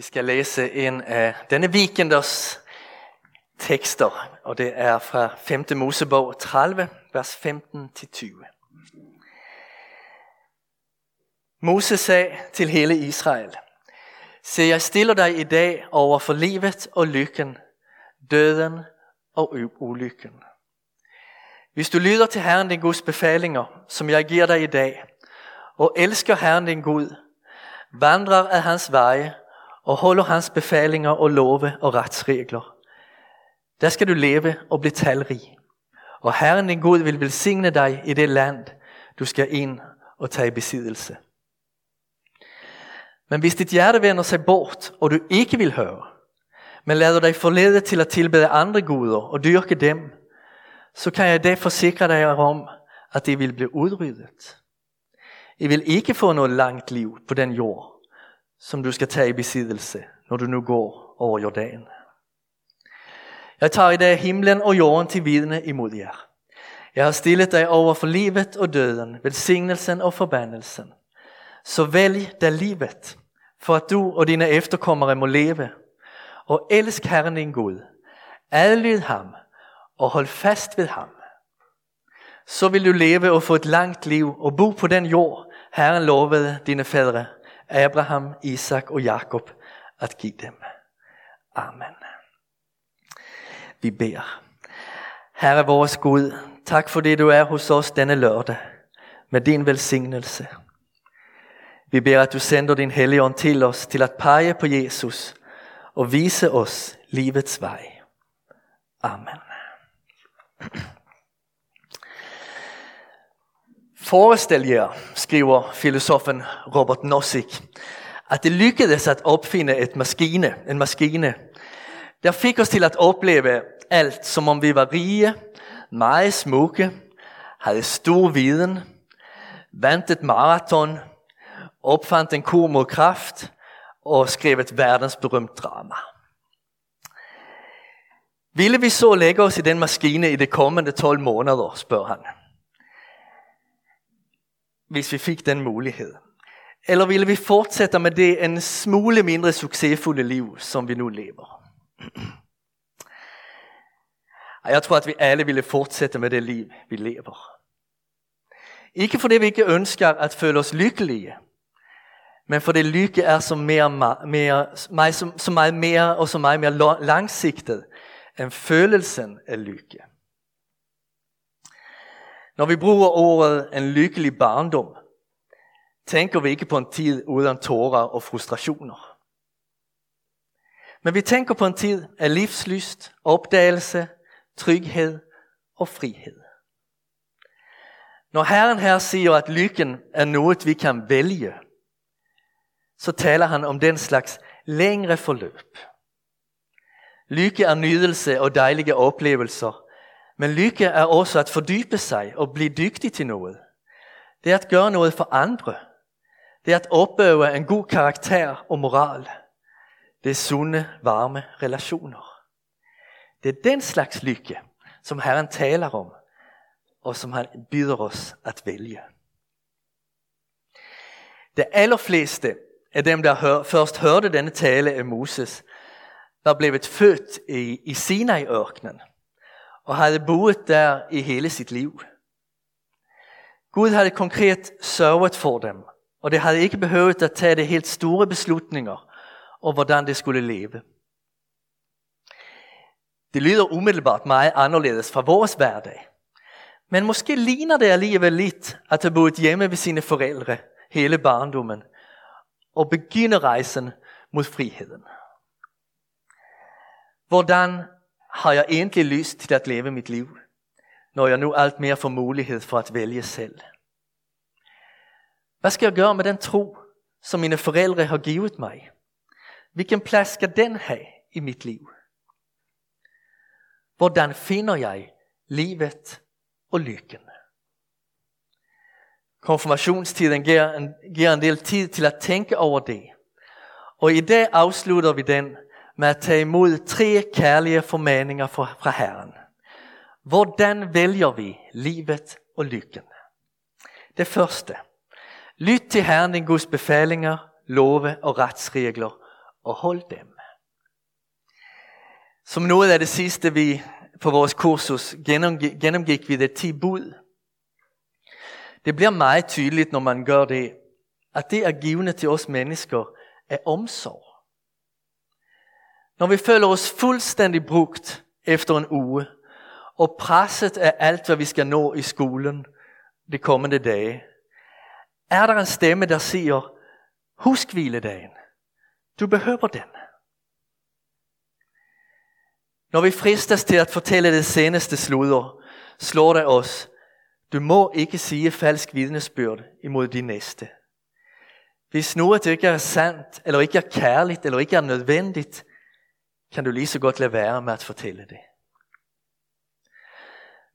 Vi skal læse en af denne weekenders tekster, og det er fra 5. Mosebog 30, vers 15-20. Moses sagde til hele Israel, Se, jeg stiller dig i dag over for livet og lykken, døden og ulykken. Hvis du lyder til Herren din Guds befalinger, som jeg giver dig i dag, og elsker Herren din Gud, vandrer af hans veje og holder hans befalinger og love og retsregler. Der skal du leve og blive talrig. Og Herren din Gud vil velsigne dig i det land, du skal ind og tage i besiddelse. Men hvis dit hjerte vender sig bort, og du ikke vil høre, men lader dig forlede til at tilbede andre guder og dyrke dem, så kan jeg i dag forsikre dig om, at det vil blive udryddet. I vil ikke få noget langt liv på den jord, som du skal tage i besiddelse, når du nu går over Jordan. Jeg tager i dag himlen og jorden til vidne imod jer. Jeg har stillet dig over for livet og døden, velsignelsen og forbandelsen. Så vælg da livet, for at du og dine efterkommere må leve. Og elsk Herren din Gud. Adlyd ham og hold fast ved ham. Så vil du leve og få et langt liv og bo på den jord, Herren lovede dine fædre Abraham, Isak og Jakob at give dem. Amen. Vi beder. Herre vores Gud, tak for det du er hos os denne lørdag med din velsignelse. Vi beder at du sender din helligånd til os til at pege på Jesus og vise os livets vej. Amen. Forestil jer, skriver filosofen Robert Nozick, at det lykkedes at opfinde et maskine, en maskine, der fik os til at opleve alt, som om vi var rige, meget smukke, havde stor viden, vandt et maraton, opfandt en kur mod kraft og skrev et verdensberømt drama. Ville vi så lægge os i den maskine i de kommende 12 måneder, spørger han hvis vi fik den mulighed? Eller ville vi fortsætte med det en smule mindre succesfulde liv, som vi nu lever? Jeg tror, at vi alle ville fortsætte med det liv, vi lever. Ikke fordi vi ikke ønsker at føle os lykkelige, men fordi lykke er så, mere, mere, meget, så, så meget mere og så meget mere langsigtet end følelsen af lykke. Når vi bruger ordet en lykkelig barndom, tænker vi ikke på en tid uden tårer og frustrationer. Men vi tænker på en tid af livslyst, opdagelse, tryghed og frihed. Når Herren her siger, at lykken er noget, vi kan vælge, så taler han om den slags længere forløb. Lykke er nydelse og dejlige oplevelser, men lykke er også at fordybe sig og blive dygtig til noget. Det er at gøre noget for andre. Det er at opbygge en god karakter og moral. Det er sunde, varme relationer. Det er den slags lykke, som Herren taler om, og som han byder os at vælge. De allerfleste af dem, der hør, først hørte denne tale af Moses, var blevet født i, i Sinai-ørkenen og havde boet der i hele sit liv. Gud havde konkret sørget for dem, og det havde ikke behøvet at tage de helt store beslutninger om, hvordan de skulle leve. Det lyder umiddelbart meget anderledes fra vores hverdag. Men måske ligner det alligevel lidt at have boet hjemme ved sine forældre hele barndommen og begynde rejsen mod friheden. Hvordan har jeg egentlig lyst til at leve mit liv, når jeg nu alt mere får mulighed for at vælge selv? Hvad skal jeg gøre med den tro, som mine forældre har givet mig? Hvilken plads skal den have i mit liv? Hvordan finder jeg livet og lykken? Konfirmationstiden giver en, giver en del tid til at tænke over det. Og i dag afslutter vi den med at tage imod tre kærlige formaninger fra Herren. Hvordan vælger vi livet og lykken? Det første. Lyt til Herren din Guds befalinger, love og retsregler, og hold dem. Som noget af det sidste vi på vores kursus gennemgik vi det ti bud. Det bliver meget tydeligt, når man gør det, at det er givende til os mennesker er omsorg. Når vi føler os fuldstændig brugt efter en uge, og presset af alt, hvad vi skal nå i skolen de kommende dage, er der en stemme, der siger, husk hviledagen. Du behøver den. Når vi fristes til at fortælle det seneste sludder, slår det os, du må ikke sige falsk vidnesbyrd imod din næste. Hvis noget ikke er sandt, eller ikke er kærligt, eller ikke er nødvendigt, kan du lige så godt lade være med at fortælle det.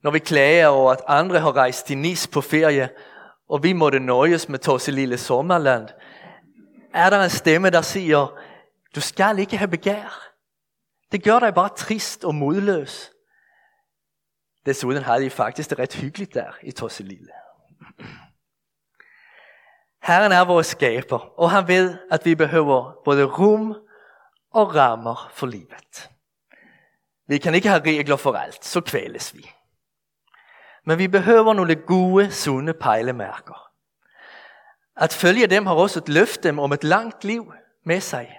Når vi klager over, at andre har rejst til Nis på ferie, og vi måtte nøjes med Torse Lille Sommerland, er der en stemme, der siger, du skal ikke have begær. Det gør dig bare trist og modløs. Desuden har de faktisk det ret hyggeligt der i Tosselille. Herren er vores skaber, og han ved, at vi behøver både rum og rammer for livet. Vi kan ikke have regler for alt, så kvæles vi. Men vi behøver nogle gode, sunde pejlemærker. At følge dem har også et løfte om et langt liv med sig.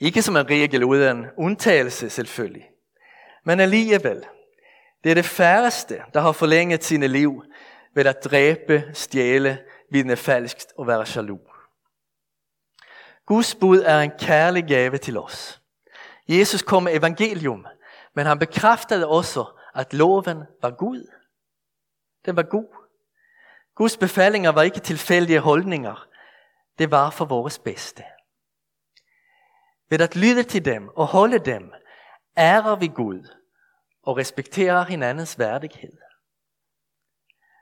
Ikke som en regel uden undtagelse selvfølgelig, men alligevel. Det er det færreste, der har forlænget sine liv ved at dræbe, stjæle, vidne falskt og være jaloux. Guds bud er en kærlig gave til os. Jesus kom med evangelium, men han bekræftede også, at loven var Gud. Den var god. Guds befalinger var ikke tilfældige holdninger. Det var for vores bedste. Ved at lytte til dem og holde dem, ærer vi Gud og respekterer hinandens værdighed.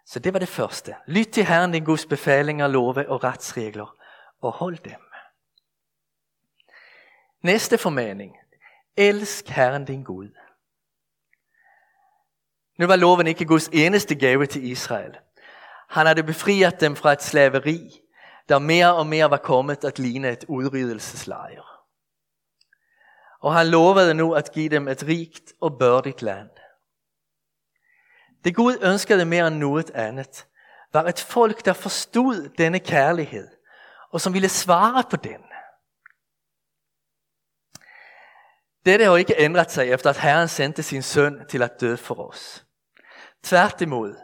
Så det var det første. Lyt til Herren din Guds befalinger, love og retsregler, og hold dem. Næste formaning. Elsk Herren din Gud. Nu var loven ikke Guds eneste gave til Israel. Han havde befriet dem fra et slaveri, der mere og mere var kommet at ligne et udryddelseslejr. Og han lovede nu at give dem et rigt og børdigt land. Det Gud ønskede mere end noget andet, var et folk, der forstod denne kærlighed, og som ville svare på den. Dette har ikke ændret sig efter at Herren sendte sin søn til at dø for os. Tværtimod,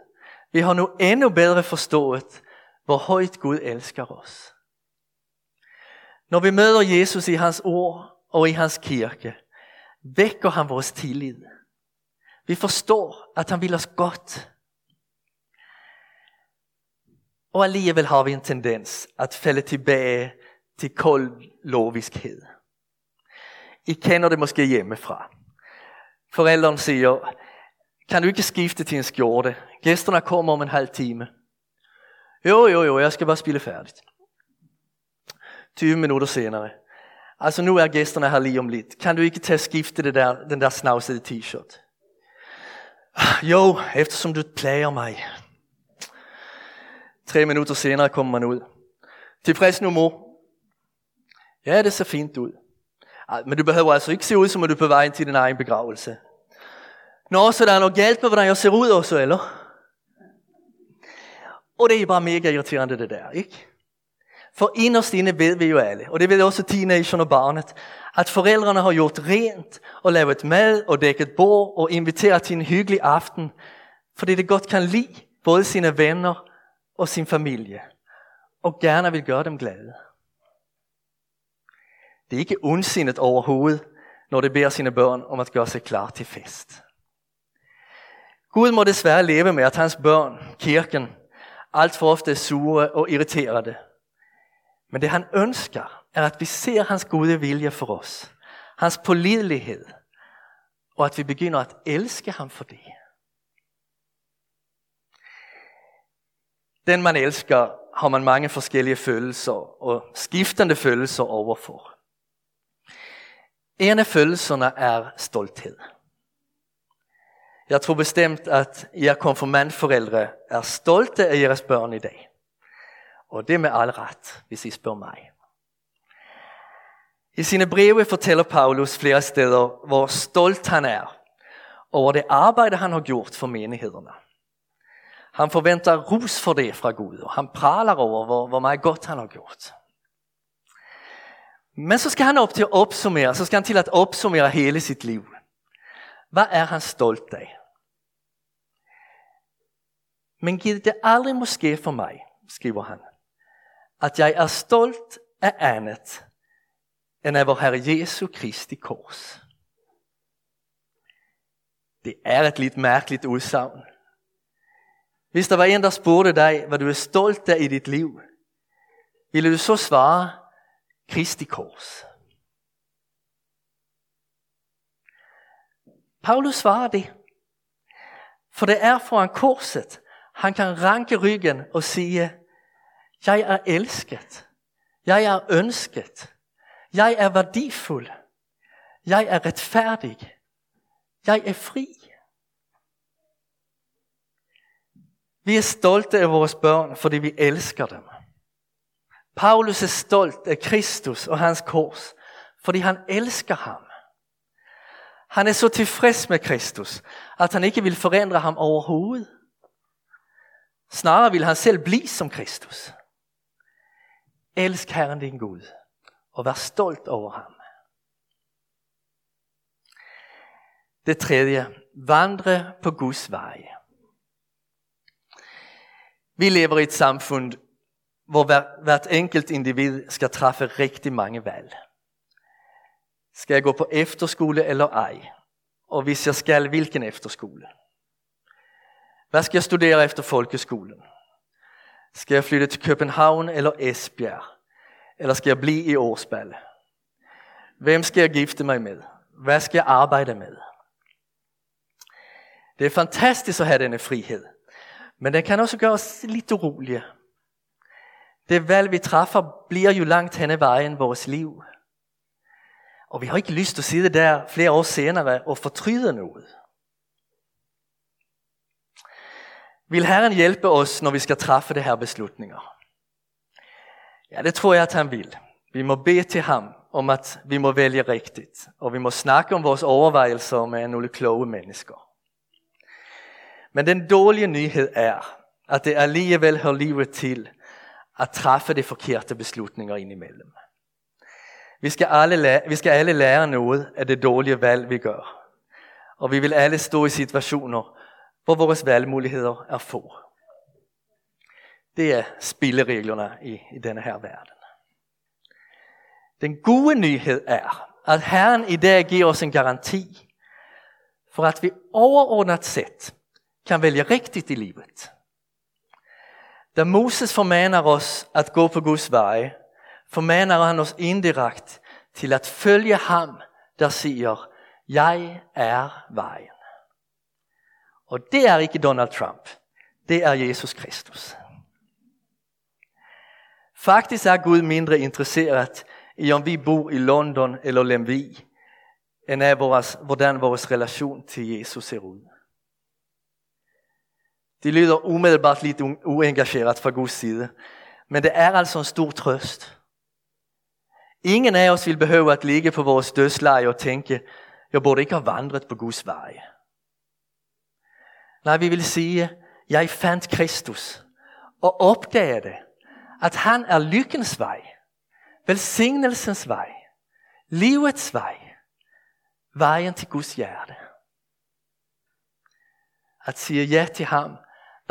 vi har nu endnu bedre forstået, hvor højt Gud elsker os. Når vi møder Jesus i hans ord og i hans kirke, vækker han vores tillid. Vi forstår, at han vil os godt. Og alligevel har vi en tendens at falde tilbage til kold loviskhed. I kender det måske hjemmefra. Forældrene siger, kan du ikke skifte til en skjorte? Gæsterne kommer om en halv time. Jo, jo, jo, jeg skal bare spille færdigt. 20 minutter senere. Altså nu er gæsterne her lige om lidt. Kan du ikke tage skifte det der, den der snavsede t-shirt? Jo, eftersom du plager mig. Tre minutter senere kommer man ud. Tilfreds nu, mor? Ja, det ser fint ud. Men du behøver altså ikke se ud, som om du er på vej til din egen begravelse. Nå, så der er noget galt med, hvordan jeg ser ud også, eller? Og det er bare mega irriterende det der, ikke? For inderst inde ved vi jo alle, og det ved også teenageren og barnet, at forældrene har gjort rent og lavet mad og dækket bord og inviteret til en hyggelig aften, fordi det godt kan lide både sine venner og sin familie, og gerne vil gøre dem glade. Det er ikke ondsindet overhovedet, når det beder sine børn om at gøre sig klar til fest. Gud må desværre leve med, at hans børn, kirken, alt for ofte er sure og irriterede. Men det han ønsker, er at vi ser hans gode vilje for os. Hans pålidelighed. Og at vi begynder at elske ham for det. Den man elsker, har man mange forskellige følelser og skiftende følelser overfor. En af følelserne er stolthed. Jeg tror bestemt, at jer konfirmandforældre er stolte af jeres børn i dag. Og det med all ret, hvis I spørger mig. I sine breve fortæller Paulus flere steder, hvor stolt han er over det arbejde, han har gjort for menighederne. Han forventer ros for det fra Gud, og han praler over, hvor, hvor meget godt han har gjort. Men så skal han op til at opsummere, så skal han til at opsummere hele sit liv. Hvad er han stolt af? Men giv det aldrig måske for mig, skriver han, at jeg er stolt af andet end af vor Herre Jesu Kristi kors. Det er et lidt mærkeligt udsagn. Hvis der var en, der spurgte dig, hvad du er stolt af i dit liv, ville du så svare, Kristi kors. Paulus svarer det. For det er foran korset, han kan ranke ryggen og sige, jeg er elsket, jeg er ønsket, jeg er værdifuld, jeg er retfærdig, jeg er fri. Vi er stolte af vores børn, fordi vi elsker dem. Paulus er stolt af Kristus og hans kors, fordi han elsker ham. Han er så tilfreds med Kristus, at han ikke vil forandre ham overhovedet. Snarere vil han selv blive som Kristus. Elsk Herren din Gud, og vær stolt over ham. Det tredje, vandre på Guds vej. Vi lever i et samfund, hvor hvert enkelt individ skal træffe rigtig mange valg. Skal jeg gå på efterskole eller ej? Og hvis jeg skal, hvilken efterskole? Hvad skal jeg studere efter folkeskolen? Skal jeg flytte til København eller Esbjerg? Eller skal jeg blive i Årsballe? Hvem skal jeg gifte mig med? Hvad skal jeg arbejde med? Det er fantastisk at have denne frihed. Men den kan også gøre os lidt urolige. Det valg vi træffer bliver jo langt hen ad vejen vores liv. Og vi har ikke lyst til at sidde der flere år senere og fortryde noget. Vil Herren hjælpe os, når vi skal træffe det her beslutninger? Ja, det tror jeg, at han vil. Vi må bede til ham om, at vi må vælge rigtigt. Og vi må snakke om vores overvejelser med nogle kloge mennesker. Men den dårlige nyhed er, at det alligevel hører livet til at træffe de forkerte beslutninger indimellem. Vi skal, alle lære, vi skal alle lære noget af det dårlige valg, vi gør. Og vi vil alle stå i situationer, hvor vores valgmuligheder er få. Det er spillereglerne i, i denne her verden. Den gode nyhed er, at Herren i dag giver os en garanti for at vi overordnet set kan vælge rigtigt i livet. Da Moses formaner os at gå på Guds vej, formaner han os indirekt til at følge ham, der siger, jeg er vejen. Og det er ikke Donald Trump, det er Jesus Kristus. Faktisk er Gud mindre interesseret i om vi bor i London eller Lemvi, end af vores, hvordan vores relation til Jesus ser ud. Det lyder umiddelbart lidt uengageret fra Guds side, men det er altså en stor trøst. Ingen af os vil behøve at ligge på vores dødsleje og tænke, jeg burde ikke have vandret på Guds vej. Nej, vi vil sige, jeg fandt Kristus og opdagede, at han er lykkens vej, velsignelsens vej, livets vej, vejen til Guds hjerte. At sige ja til ham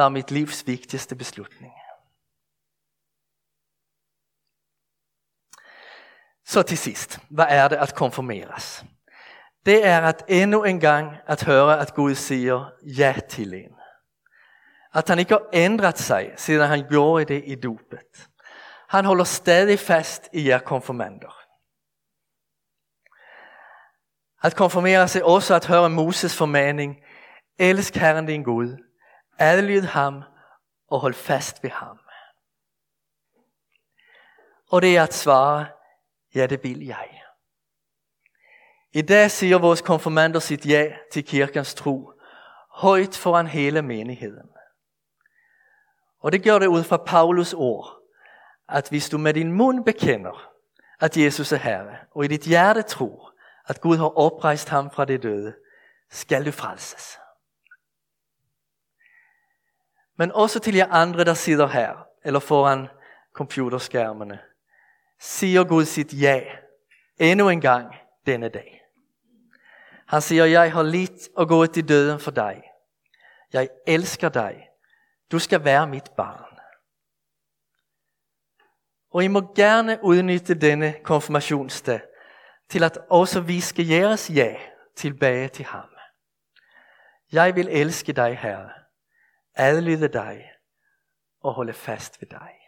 var mit livs vigtigste beslutning. Så til sidst, hvad er det at konfirmeres? Det er at endnu en gang at høre, at Gud siger ja til en. At han ikke har ændret sig, siden han gjorde det i dopet. Han holder stadig fast i jer konfirmander. At konfirmere sig også at høre Moses formaning, elsk Herren din Gud, adlyd ham og hold fast ved ham. Og det er at svare, ja det vil jeg. I dag siger vores konfirmander sit ja til kirkens tro, højt foran hele menigheden. Og det gør det ud fra Paulus ord, at hvis du med din mund bekender, at Jesus er Herre, og i dit hjerte tror, at Gud har oprejst ham fra de døde, skal du frelses. Men også til jer andre, der sidder her, eller foran computerskærmene, siger Gud sit ja endnu en gang denne dag. Han siger, jeg har lidt og gået i døden for dig. Jeg elsker dig. Du skal være mit barn. Og I må gerne udnytte denne konfirmationsdag til at også vi skal jeres ja tilbage til ham. Jeg vil elske dig, Herre, adlyde dig og holde fast ved dig.